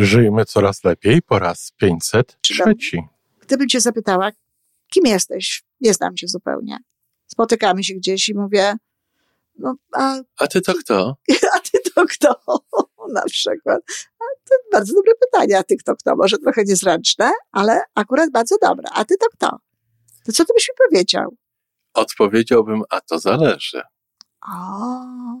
Żyjmy coraz lepiej po raz 503. Gdybym cię zapytała, kim jesteś? Nie znam cię zupełnie. Spotykamy się gdzieś i mówię, no, a, A ty to kto? a ty to kto? Na przykład. A to bardzo dobre pytanie. A ty kto kto? Może trochę niezręczne, ale akurat bardzo dobre. A ty to kto? To co ty byś mi powiedział? Odpowiedziałbym, a to zależy. O,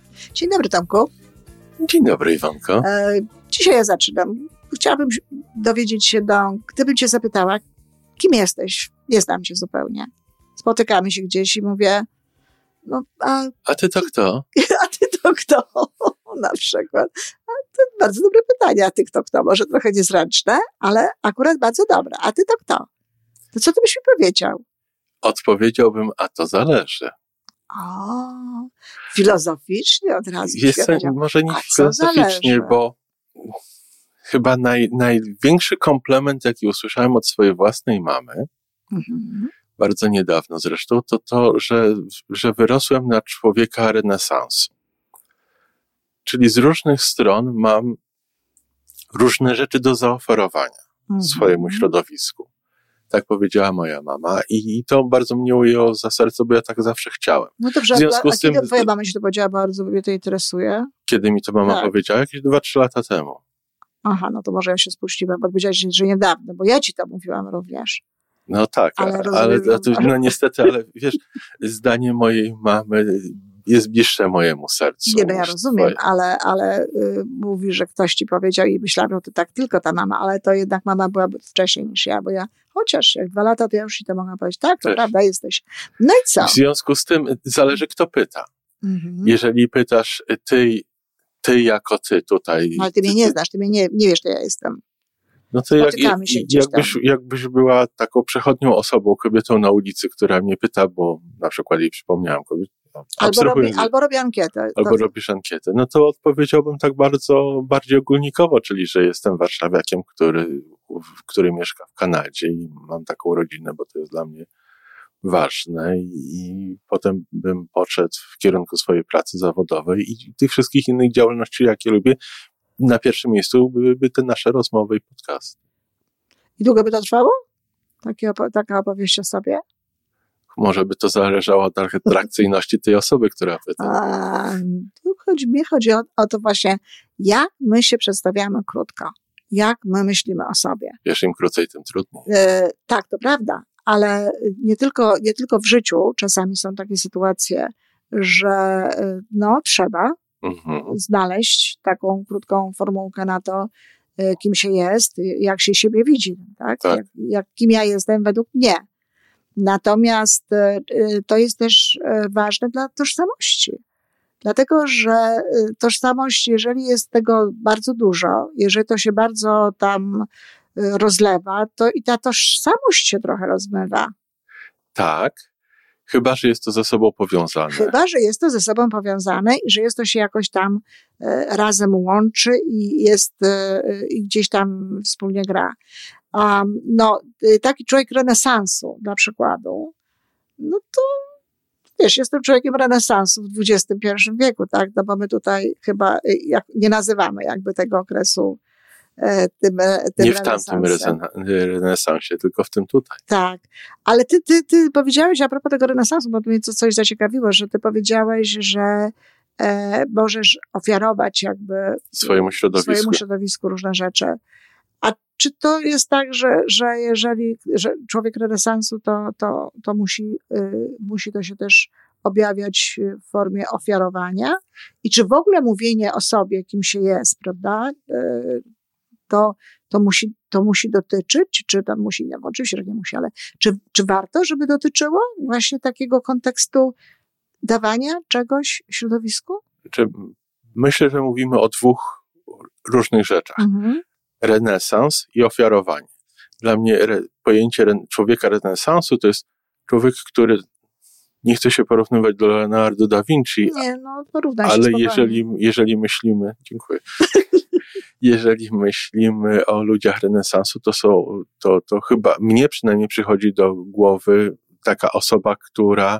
Dzień dobry, Tomku. Dzień dobry, Iwanko. E, dzisiaj ja zaczynam. Chciałabym dowiedzieć się, do, gdybym cię zapytała, kim jesteś? Nie znam cię zupełnie. Spotykamy się gdzieś i mówię, no, a, A ty to kto? a ty to kto? Na przykład. A to bardzo dobre pytanie. A ty kto kto? Może trochę niezręczne, ale akurat bardzo dobre. A ty to kto? To co ty byś mi powiedział? Odpowiedziałbym, a to zależy. O, filozoficznie od razu. Jestem może nie filozoficznie, zależy? bo chyba naj, największy komplement, jaki usłyszałem od swojej własnej mamy, Mhm. bardzo niedawno zresztą, to to, że, że wyrosłem na człowieka renesansu. Czyli z różnych stron mam różne rzeczy do zaoferowania Mhm. swojemu środowisku. Tak powiedziała moja mama i, to bardzo mnie ujęło za serce, bo ja tak zawsze chciałem. No dobrze, W związku a, a z tym- kiedy twoja mama ci to powiedziała, bardzo mnie to interesuje. Kiedy mi to mama Tak. powiedziała? Jakieś 2-3 lata temu. Aha, no to może ja się spuściłam, bo powiedziałaś, że niedawno, bo ja ci to mówiłam również. No tak, Ale ale, ale to, no niestety, ale wiesz, zdanie mojej mamy jest bliższe mojemu sercu. Nie, no ja rozumiem, twoje. ale, ale y, mówi, że ktoś ci powiedział i myślałam, że to tak tylko ta mama, ale to jednak mama była wcześniej niż ja, bo ja, chociaż jak dwa lata, to ja już ci to mogłam powiedzieć, tak, to Też. prawda, jesteś. No i co? W związku z tym zależy, kto pyta. Mhm. Jeżeli pytasz ty, ty jako ty tutaj. No, ale ty mnie nie znasz, ty mnie nie, nie wiesz, kto ja jestem. No to jak, jakbyś, jakbyś była taką przechodnią osobą, kobietą na ulicy, która mnie pyta, bo na przykład jej przypomniałam kobiet. no, Albo robię ankietę. albo To- robisz ankietę, no to odpowiedziałbym tak bardzo, bardziej ogólnikowo, czyli że jestem warszawiakiem, który, który mieszka w Kanadzie i mam taką rodzinę, bo to jest dla mnie ważne i, potem bym poszedł w kierunku swojej pracy zawodowej i tych wszystkich innych działalności, jakie lubię. Na pierwszym miejscu byłyby te nasze rozmowy i podcasty. I długo by to trwało? Takie, taka opowieść o sobie? Może by to zależało od atrakcyjności tej osoby, która pyta. A, tu chodzi, mnie chodzi o, o to właśnie, jak my się przedstawiamy krótko. Jak my myślimy o sobie. Wiesz, im krócej, tym trudniej. E, tak, to prawda, ale nie tylko, nie tylko w życiu czasami są takie sytuacje, że e, no, trzeba Mhm. znaleźć taką krótką formułkę na to, e, kim się jest, jak się siebie widzi, tak? Tak. Jak, jak, kim ja jestem według mnie. Natomiast e, to jest też ważne dla tożsamości. Dlatego, że e, tożsamość, jeżeli jest tego bardzo dużo, jeżeli to się bardzo tam e, rozlewa, to i ta tożsamość się trochę rozmywa. Tak, chyba, że jest to ze sobą powiązane. Chyba, że jest to ze sobą powiązane i że jest to się jakoś tam e, razem łączy i jest i gdzieś tam wspólnie gra. Um, no, y, taki człowiek renesansu, dla przykładu, no to wiesz, jestem człowiekiem renesansu w XXI wieku, tak? No bo my tutaj chyba y, jak, nie nazywamy jakby tego okresu e, tym, tym Nie w tamtym resen- renesansie, tylko w tym tutaj. Tak, ale ty, ty, ty powiedziałeś a propos tego renesansu, bo mnie to coś zaciekawiło, że ty powiedziałeś, że e, możesz ofiarować jakby Swojemu środowisku. swojemu środowisku różne rzeczy. Czy to jest tak, że, że jeżeli że człowiek renesansu, to, to, to musi, y, musi to się też objawiać w formie ofiarowania? I czy w ogóle mówienie o sobie, kim się jest, prawda, y, to, to, musi, to musi dotyczyć, czy to musi, nie, oczywiście, że nie musi, ale czy, czy warto, żeby dotyczyło właśnie takiego kontekstu dawania czegoś środowisku? Czy myślę, że mówimy o dwóch różnych rzeczach. Mhm. Renesans i ofiarowanie. Dla mnie re, pojęcie re, człowieka renesansu to jest człowiek, który nie chce się porównywać do Leonardo da Vinci. Nie, no Ale jeżeli, jeżeli myślimy, dziękuję. jeżeli myślimy o ludziach renesansu, to są, to, to chyba mnie przynajmniej przychodzi do głowy taka osoba, która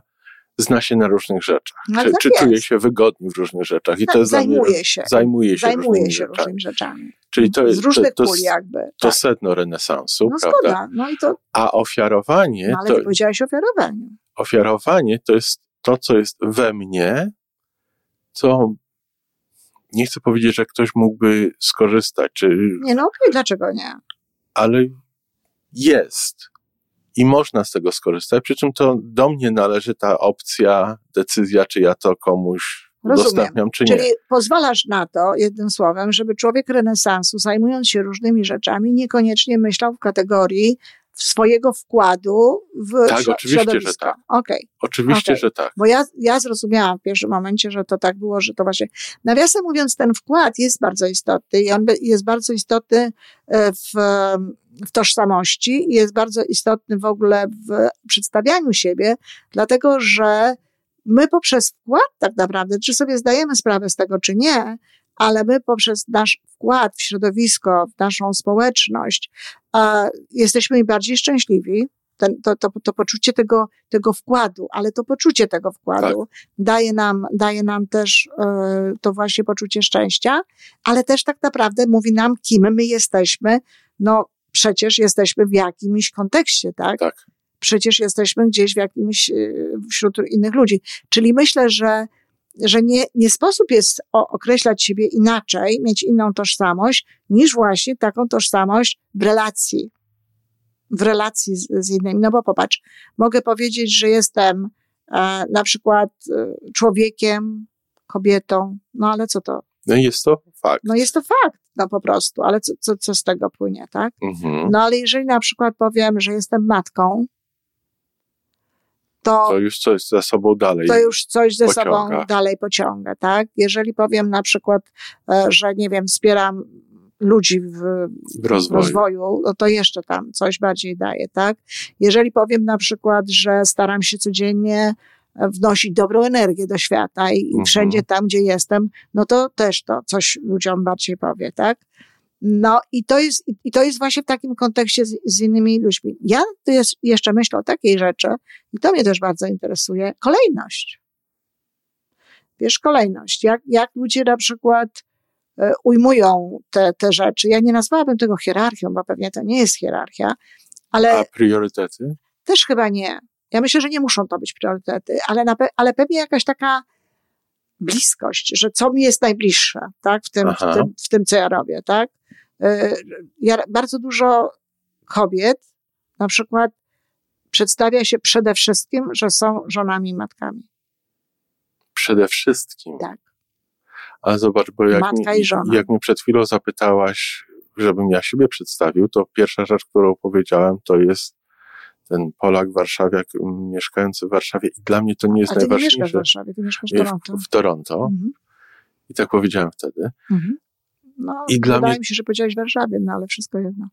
zna się na różnych rzeczach. No, czy, tak czy czuje się wygodnie w różnych rzeczach. I to jest zajmuje się. Zajmuje się, zajmuje różnymi, się rzeczami. różnymi rzeczami. Czyli to jest, Z różnych to, to, jakby. To tak. sedno renesansu, no, prawda? Zgoda. No i to... A ofiarowanie... No, ale to, ty powiedziałeś ofiarowanie. Ofiarowanie to jest to, co jest we mnie, co nie chcę powiedzieć, że ktoś mógłby skorzystać, czy... Nie, no okej, okay, dlaczego nie? Ale jest i można z tego skorzystać, przy czym to do mnie należy ta opcja, decyzja, czy ja to komuś Rozumiem. udostępniam, czy nie. Czyli pozwalasz na to, jednym słowem, żeby człowiek renesansu, zajmując się różnymi rzeczami, niekoniecznie myślał w kategorii swojego wkładu w tak, oczywiście, że tak. Okay. Oczywiście, okay. że tak. Bo ja, ja zrozumiałam w pierwszym momencie, że to tak było, że to właśnie. Nawiasem mówiąc, ten wkład jest bardzo istotny i on jest bardzo istotny e, w, w tożsamości i jest bardzo istotny w ogóle w przedstawianiu siebie, dlatego że my poprzez wkład tak naprawdę, czy sobie zdajemy sprawę z tego, czy nie, ale my poprzez nasz wkład w środowisko, w naszą społeczność, e, jesteśmy bardziej szczęśliwi. Ten, to, to, to poczucie tego, tego wkładu, ale to poczucie tego wkładu tak. daje, nam, daje nam też e, to właśnie poczucie szczęścia, ale też tak naprawdę mówi nam, kim my jesteśmy. No przecież jesteśmy w jakimś kontekście, tak? Tak. Przecież jesteśmy gdzieś w jakimś, e, wśród innych ludzi. Czyli myślę, że że nie, nie sposób jest określać siebie inaczej, mieć inną tożsamość, niż właśnie taką tożsamość w relacji. W relacji z, z innymi. No bo popatrz, mogę powiedzieć, że jestem e, na przykład e, człowiekiem, kobietą, no ale co to? No jest to fakt. No jest to fakt, no po prostu, ale co, co, co z tego płynie, tak? Mhm. No ale jeżeli na przykład powiem, że jestem matką, to, to już coś ze sobą dalej. To już coś ze pociąga. sobą dalej pociąga, tak? Jeżeli powiem na przykład, e, że nie wiem, wspieram ludzi w, w, rozwoju. rozwoju, no to jeszcze tam coś bardziej daje, tak? Jeżeli powiem na przykład, że staram się codziennie wnosić dobrą energię do świata i mhm. wszędzie tam, gdzie jestem, no to też to coś ludziom bardziej powie, tak? No i to jest, i to jest właśnie w takim kontekście z, z innymi ludźmi. Ja tu jest, jeszcze myślę o takiej rzeczy, i to mnie też bardzo interesuje, kolejność. Wiesz, kolejność. Jak, jak ludzie na przykład e, ujmują te, te rzeczy. Ja nie nazwałabym tego hierarchią, bo pewnie to nie jest hierarchia, ale. A priorytety? Też chyba nie. Ja myślę, że nie muszą to być priorytety, ale, na, ale pewnie jakaś taka bliskość, że co mi jest najbliższe, tak, w tym, w tym, w tym, co ja robię, tak. E, ja, bardzo dużo kobiet na przykład przedstawia się przede wszystkim, że są żonami i matkami. Przede wszystkim? Tak. A zobacz, bo jak, Matka mi, i żona. jak mnie przed chwilą zapytałaś, żebym ja siebie przedstawił, to pierwsza rzecz, którą powiedziałem, to jest ten Polak warszawiak mieszkający w Warszawie i dla mnie to nie jest A ty najważniejsze. nie mieszkasz w Warszawie, ty mieszkasz w Toronto. W, w Toronto. Mhm. I tak powiedziałem wtedy. Mhm. No, I dla mnie... mi się, że powiedziałeś w Warszawie, no ale wszystko jedno.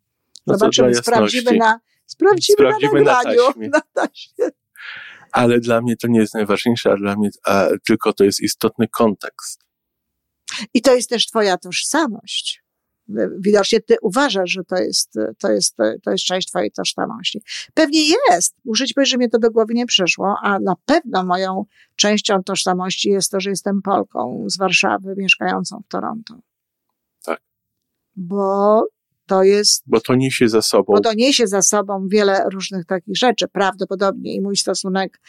No Zobaczymy, sprawdzimy na, sprawdzimy, sprawdzimy na, nagraniu, na taśmie. Na Ale dla mnie to nie jest najważniejsze, a dla mnie a, tylko to jest istotny kontekst. I to jest też twoja tożsamość. Widocznie ty uważasz, że to jest, to jest, to jest część twojej tożsamości. Pewnie jest. Muszę ci powiedzieć, że mnie to do głowy nie przyszło, a na pewno moją częścią tożsamości jest to, że jestem Polką z Warszawy, mieszkającą w Toronto bo to jest. Bo to niesie za sobą. Bo to niesie za sobą wiele różnych takich rzeczy, prawdopodobnie i mój stosunek.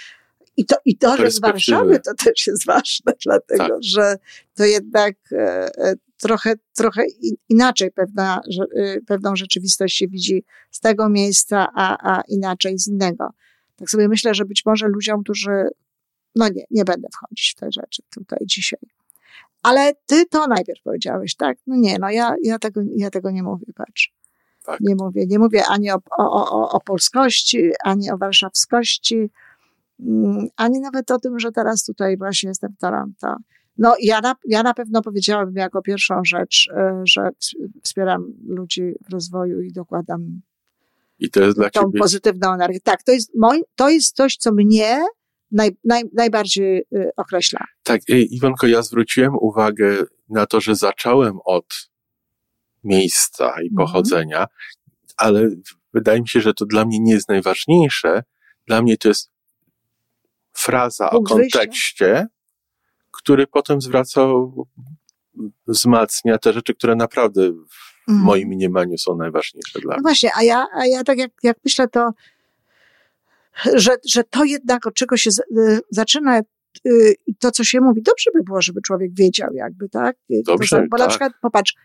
I to, i to że z Warszawy to też jest ważne, dlatego tak. że to jednak e, e, trochę, trochę inaczej pewna, e, pewną rzeczywistość się widzi z tego miejsca, a, a inaczej z innego. Tak sobie myślę, że być może ludziom, którzy, no nie, nie będę wchodzić w te rzeczy tutaj dzisiaj. Ale ty to najpierw powiedziałeś, tak? No nie, no ja, ja, tego, ja tego nie mówię, patrz. Tak. Nie mówię, nie mówię ani o, o, o, o polskości, ani o warszawskości. mm, ani nawet o tym, że teraz tutaj właśnie jestem w Toronto. No, ja na, ja na pewno powiedziałabym jako pierwszą rzecz, e, że wspieram ludzi w rozwoju i dokładam I to jest dla tą ciebie... pozytywną energię. Tak, to jest, moi, to jest coś, co mnie naj, naj, najbardziej y, określa. Tak, ej, Iwonko, ja zwróciłem uwagę na to, że zacząłem od miejsca i Mhm. pochodzenia, ale wydaje mi się, że to dla mnie nie jest najważniejsze. Dla mnie to jest fraza o Punkt wyjścia. Który potem zwraca, wzmacnia te rzeczy, które naprawdę w Mhm. moim mniemaniu są najważniejsze dla No mnie. właśnie, a ja, a ja tak jak, jak myślę, to, że, że to jednak od czego się y, zaczyna y, i to, co się mówi, dobrze by było, żeby człowiek wiedział jakby, tak? Y, to Dobrze, za- bo na tak. przykład, popatrz,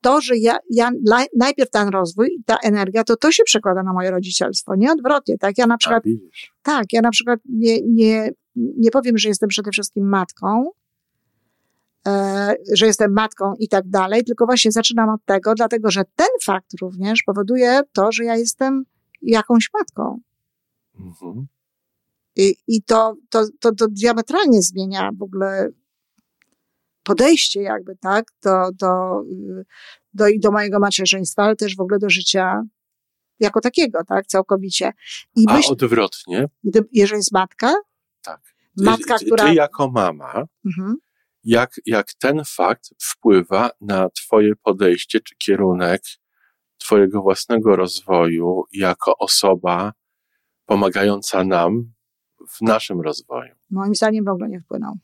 to, że ja, ja najpierw ten rozwój i ta energia, to to się przekłada na moje rodzicielstwo, nie odwrotnie, tak? Ja na przykład tak, ja na przykład nie, nie, nie powiem, że jestem przede wszystkim matką, że jestem matką i tak dalej, tylko właśnie zaczynam od tego, dlatego że ten fakt również powoduje to, że ja jestem jakąś matką. Mhm. I, i to, to, to, to diametralnie zmienia w ogóle podejście jakby, tak, do, do, do, i do mojego macierzyństwa, ale też w ogóle do życia jako takiego, tak, całkowicie. I A myślę, odwrotnie, gdy, jeżeli jest matka, tak. matka, ty, która... ty jako mama, Mhm. Jak, jak ten fakt wpływa na Twoje podejście czy kierunek Twojego własnego rozwoju jako osoba pomagająca nam w naszym rozwoju. Moim zdaniem w ogóle nie wpłynął.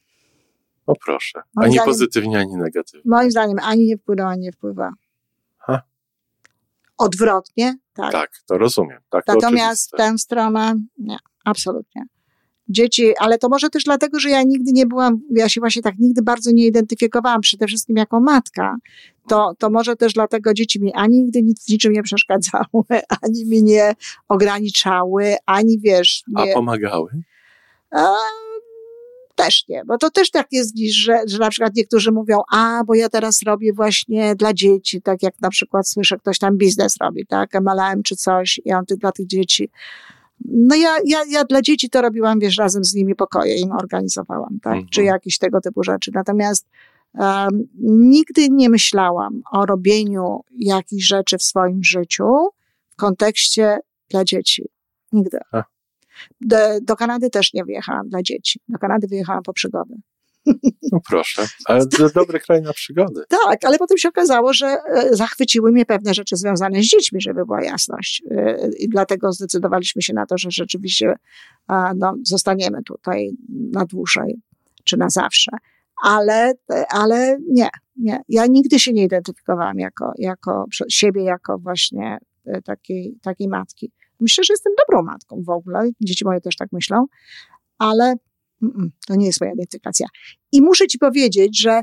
No proszę. Moim Ani zdaniem- pozytywnie, ani negatywnie. Moim zdaniem ani nie wpłynął, ani nie wpływa. Ha. Odwrotnie, tak. Tak, to rozumiem. Tak, to Natomiast tę stronę, nie, absolutnie. Dzieci, ale to może też dlatego, że ja nigdy nie byłam, ja się właśnie tak nigdy bardzo nie identyfikowałam, przede wszystkim jako matka. To, to może też dlatego dzieci mi ani nigdy nic niczym nie przeszkadzały, ani mi nie ograniczały, ani wiesz, A nie, pomagały? A, też nie, bo to też tak jest, dziś, że, że na przykład niektórzy mówią, a, bo ja teraz robię właśnie dla dzieci, tak jak na przykład słyszę, ktoś tam biznes robi, tak, MLM czy coś i on ty, dla tych dzieci. No ja, ja, ja dla dzieci to robiłam, wiesz, razem z nimi pokoje im organizowałam, tak, Mhm. czy jakieś tego typu rzeczy. Natomiast um, nigdy nie myślałam o robieniu jakichś rzeczy w swoim życiu w kontekście dla dzieci. Nigdy. A. Do, do Kanady też nie wyjechałam dla dzieci. Do Kanady wyjechałam po przygody. No proszę. Ale to dobry kraj na przygody. Tak, ale potem się okazało, że e, zachwyciły mnie pewne rzeczy związane z dziećmi, żeby była jasność. E, I dlatego zdecydowaliśmy się na to, że rzeczywiście no, zostaniemy tutaj na dłużej, czy na zawsze. Ale, e, ale nie, nie. Ja nigdy się nie identyfikowałam jako, jako siebie, jako właśnie takiej, takiej matki. Myślę, że jestem dobrą matką w ogóle. Dzieci moje też tak myślą, ale to nie jest moja identyfikacja. I muszę ci powiedzieć, że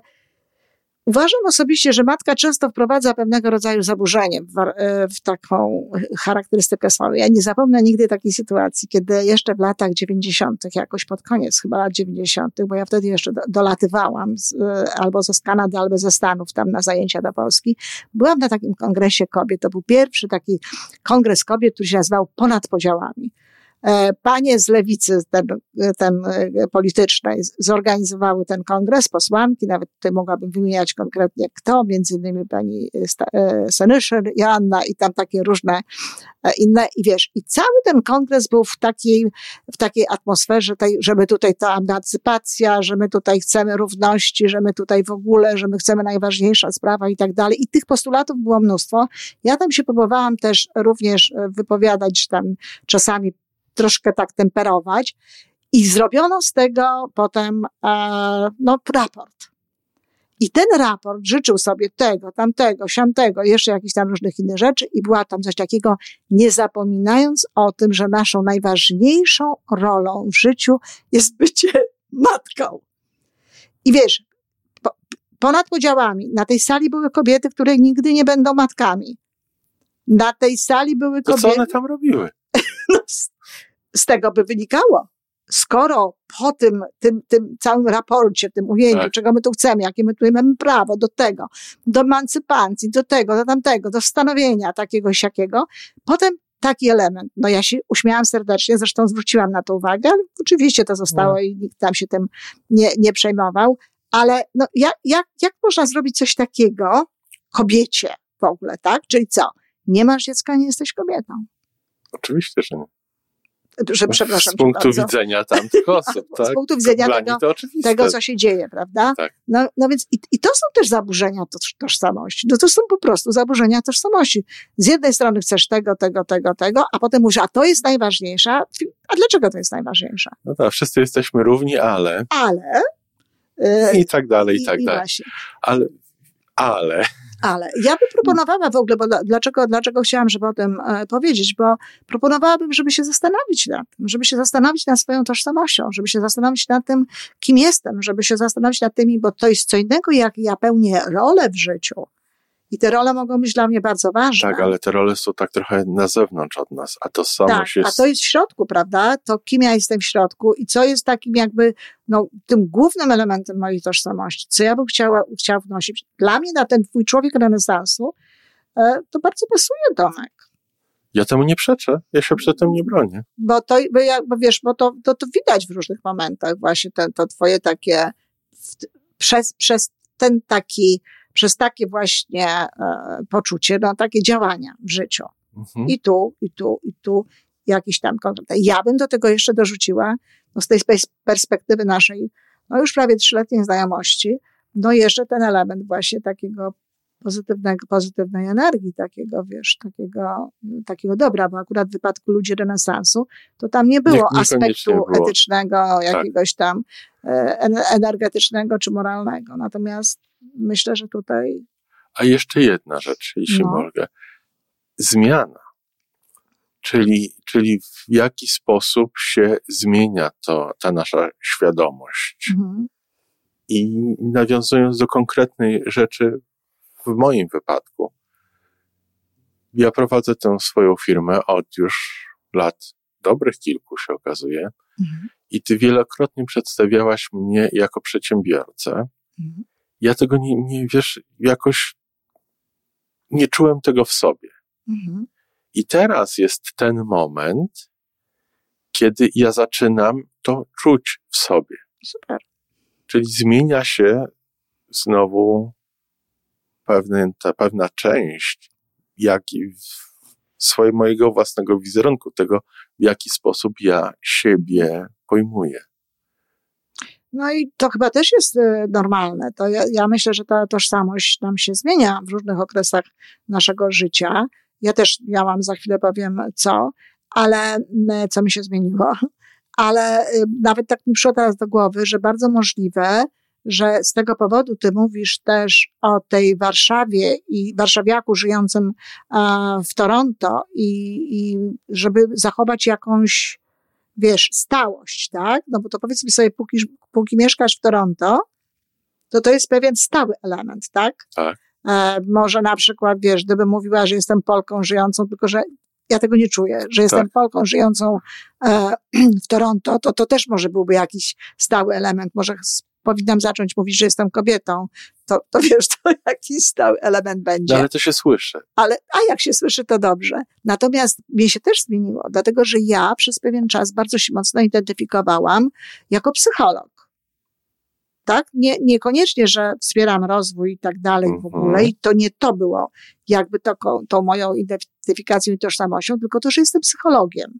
Uważam osobiście, że matka często wprowadza pewnego rodzaju zaburzenie w, e, w taką charakterystykę swoją. Ja nie zapomnę nigdy takiej sytuacji, kiedy jeszcze w latach 90., jakoś pod koniec chyba lat 90., bo ja wtedy jeszcze do, dolatywałam z, e, albo z Kanady, albo ze Stanów tam na zajęcia do Polski. Byłam na takim kongresie kobiet. To był pierwszy taki kongres kobiet, który się nazywał Ponad Podziałami. E, Panie z lewicy, ten, ten e, politycznej, zorganizowały ten kongres, posłanki, nawet tutaj mogłabym wymieniać konkretnie kto, między innymi pani e, Senyszyn, Joanna i tam takie różne inne. I wiesz, i cały ten kongres był w takiej, w takiej atmosferze, tej, że tutaj ta emancypacja, że my tutaj chcemy równości, że my tutaj w ogóle, że my chcemy najważniejsza sprawa i tak dalej. I tych postulatów było mnóstwo. Ja tam się próbowałam też również wypowiadać, tam czasami troszkę tak temperować. I zrobiono z tego potem e, no, raport. I ten raport życzył sobie tego, tamtego, siamtego, jeszcze jakichś tam różnych innych rzeczy i była tam coś takiego, nie zapominając o tym, że naszą najważniejszą rolą w życiu jest bycie matką. I wiesz, po, ponad podziałami, na tej sali były kobiety, które nigdy nie będą matkami. Na tej sali były To co kobiety one tam robiły? no, z, tego by wynikało. Skoro po tym, tym, tym całym raporcie, tym ujęciu, Tak. czego my tu chcemy, jakie my tu mamy prawo do tego, do emancypacji, do tego, do tamtego, do stanowienia takiego siakiego, potem taki element. No ja się uśmiałam serdecznie, zresztą zwróciłam na to uwagę, ale oczywiście to zostało no. i nikt tam się tym nie, nie przejmował. Ale no, jak, jak, jak można zrobić coś takiego kobiecie w ogóle, tak? Czyli co? Nie masz dziecka, nie jesteś kobietą. Oczywiście, że nie że przepraszam. Z punktu bardzo. widzenia tamtych osób, tak? Z punktu widzenia tego, tego, co się dzieje, prawda? Tak. No, no więc i, i to są też zaburzenia tożsamości. No to są po prostu zaburzenia tożsamości. Z jednej strony chcesz tego, tego, tego, tego, a potem mówisz, a to jest najważniejsze. A dlaczego to jest najważniejsze? No tak, wszyscy jesteśmy równi, ale... Ale... I tak dalej, i tak i, dalej. I ale, ale ale ja bym proponowała w ogóle, bo dlaczego, dlaczego chciałam, żeby o tym e, powiedzieć, bo proponowałabym, żeby się zastanowić nad tym, żeby się zastanowić nad swoją tożsamością, żeby się zastanowić nad tym, kim jestem, żeby się zastanowić nad tymi, bo to jest co innego, jak ja pełnię rolę w życiu, i te role mogą być dla mnie bardzo ważne. Tak, ale te role są tak trochę na zewnątrz od nas, a to samo tak, jest... a to jest w środku, prawda? To kim ja jestem w środku i co jest takim jakby, no, tym głównym elementem mojej tożsamości, co ja bym chciała, chciała wnosić. Dla mnie na ten twój człowiek renesansu e, to bardzo pasuje Tomek. Ja temu nie przeczę, ja się przed tym nie bronię. Bo to, bo, ja, bo wiesz, bo to, to, to widać w różnych momentach właśnie ten, to twoje takie, przez, przez ten taki przez takie właśnie e, poczucie, no takie działania w życiu. Mhm. I tu, i tu, i tu jakiś tam kontakt. Ja bym do tego jeszcze dorzuciła, no z tej perspektywy naszej, no już prawie trzyletniej znajomości, no jeszcze ten element właśnie takiego pozytywnego, pozytywnej energii, takiego, wiesz, takiego, takiego dobra, bo akurat w wypadku ludzi renesansu, to tam nie było nie, aspektu było. etycznego, tak. jakiegoś tam e, energetycznego czy moralnego. Natomiast myślę, że tutaj. A jeszcze jedna rzecz, jeśli no. mogę. Zmiana. Czyli, czyli w jaki sposób się zmienia to, ta nasza świadomość. Mhm. I nawiązując do konkretnej rzeczy, w moim wypadku, ja prowadzę tę swoją firmę od już lat dobrych kilku, się okazuje. Mhm. I ty wielokrotnie przedstawiałaś mnie jako przedsiębiorcę. Mhm ja tego nie, nie wiesz, jakoś nie czułem tego w sobie. Mhm. I teraz jest ten moment, kiedy ja zaczynam to czuć w sobie. Super. Czyli zmienia się znowu pewne, ta pewna część, jak i swojego mojego własnego wizerunku, tego, w jaki sposób ja siebie pojmuję. No i to chyba też jest e, normalne. To ja, ja, myślę, że ta tożsamość nam się zmienia w różnych okresach naszego życia. Ja też miałam, za chwilę powiem co, ale co mi się zmieniło. Ale y, nawet tak mi przyszło teraz do głowy, że bardzo możliwe, że z tego powodu ty mówisz też o tej Warszawie i warszawiaku żyjącym w Toronto i, i żeby zachować jakąś wiesz, stałość, tak? No bo to powiedzmy sobie, póki, póki mieszkasz w Toronto, to to jest pewien stały element, tak? Tak. E, może na przykład, wiesz, gdybym mówiła, że jestem Polką żyjącą, tylko że ja tego nie czuję, że jestem tak. Polką żyjącą e, w Toronto, to to też może byłby jakiś stały element. Może powinnam zacząć mówić, że jestem kobietą, to, to wiesz, to jakiś stały element będzie. No, ale to się słyszy. Ale, a jak się słyszy, to dobrze. Natomiast mnie się też zmieniło, dlatego że ja przez pewien czas bardzo się mocno identyfikowałam jako psycholog. Tak? Nie, niekoniecznie, że wspieram rozwój i tak dalej w ogóle, mhm. i to nie to było jakby to, tą moją identyfikacją i tożsamością, tylko to, że jestem psychologiem.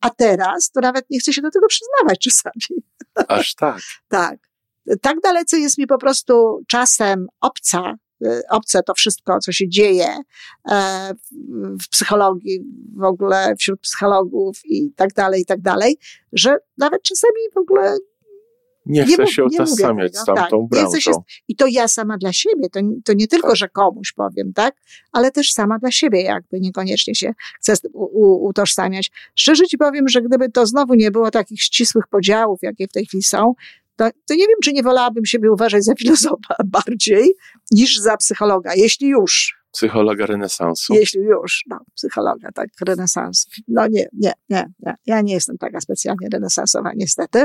A teraz to nawet nie chcę się do tego przyznawać czasami. Aż tak. tak tak dalece jest mi po prostu czasem obca, y, obce to wszystko, co się dzieje e, w psychologii, w ogóle wśród psychologów i tak dalej, i tak dalej, że nawet czasami w ogóle nie chcę się utożsamiać z tamtą tak, branżą. Się, I to ja sama dla siebie, to, to nie tylko, tak. że komuś powiem, tak, ale też sama dla siebie jakby niekoniecznie się chcę u, u, utożsamiać. Szczerze ci powiem, że gdyby to znowu nie było takich ścisłych podziałów, jakie w tej chwili są, to, to nie wiem, czy nie wolałabym siebie uważać za filozofa bardziej niż za psychologa, jeśli już. Psychologa renesansu. Jeśli już, no, psychologa, tak, renesansu. No nie, nie, nie, nie. Ja nie jestem taka specjalnie renesansowa, niestety.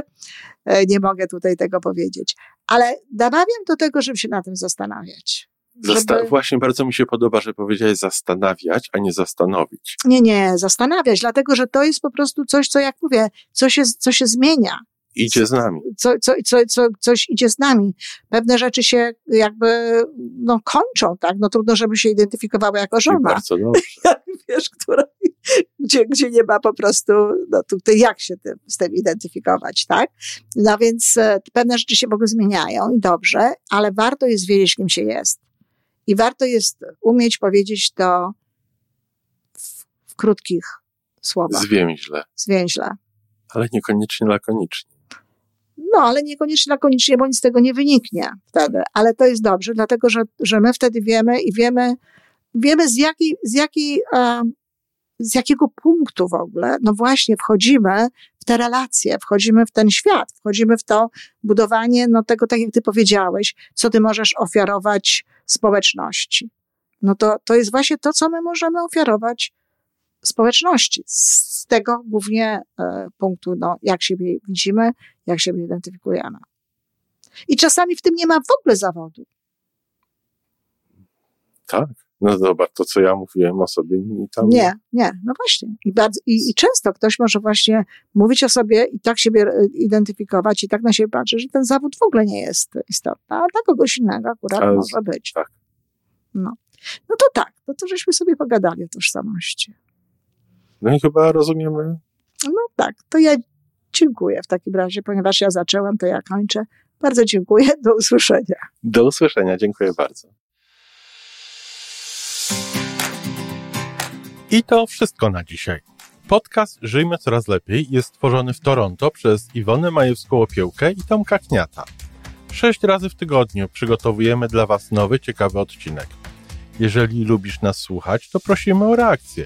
E, nie mogę tutaj tego powiedzieć. Ale namawiam do tego, żeby się na tym zastanawiać. Zasta- Właśnie bardzo mi się podoba, że powiedziałeś zastanawiać, a nie zastanowić. Nie, nie, zastanawiać, dlatego że to jest po prostu coś, co jak mówię, co się, co się zmienia. Idzie z nami. Co, co, co, co, coś idzie z nami. Pewne rzeczy się jakby no, kończą, tak? No trudno, żeby się identyfikowała jako żona. I bardzo dobrze. Wiesz, która, gdzie, gdzie nie ma po prostu, no tutaj jak się tym, z tym identyfikować, tak? No więc e, pewne rzeczy się w ogóle zmieniają i dobrze, ale warto jest wiedzieć, kim się jest. I warto jest umieć powiedzieć to w, w krótkich słowach. Zwięźle. Zwięźle. Ale niekoniecznie lakonicznie. No, ale niekoniecznie lakonicznie, bo nic z tego nie wyniknie wtedy. Ale to jest dobrze, dlatego że, że my wtedy wiemy i wiemy, wiemy z jakiej, z jakiej, z jakiego punktu w ogóle, no właśnie wchodzimy w te relacje, wchodzimy w ten świat, wchodzimy w to budowanie, no tego, tak jak ty powiedziałeś, co ty możesz ofiarować społeczności. No to, to jest właśnie to, co my możemy ofiarować społeczności. Z tego głównie e, punktu, no, jak siebie widzimy, jak siebie identyfikujemy. I czasami w tym nie ma w ogóle zawodu. Tak. No zobacz, to co ja mówiłem o sobie i tam. Nie, nie, no właśnie. I, bardzo, i, I często ktoś może właśnie mówić o sobie i tak siebie e, identyfikować i tak na siebie patrzeć, że ten zawód w ogóle nie jest istotny, a dla kogoś innego akurat Ale, może być. Tak. No. no to tak, no to żeśmy sobie pogadali o tożsamości. No i chyba rozumiemy. No tak, to ja dziękuję w takim razie, ponieważ ja zaczęłam, to ja kończę. Bardzo dziękuję, do usłyszenia. Do usłyszenia, dziękuję bardzo. I to wszystko na dzisiaj. Podcast Żyjmy Coraz Lepiej jest stworzony w Toronto przez Iwonę Majewską-Opiełkę i Tomka Kniata. Sześć razy w tygodniu przygotowujemy dla Was nowy, ciekawy odcinek. Jeżeli lubisz nas słuchać, to prosimy o reakcję.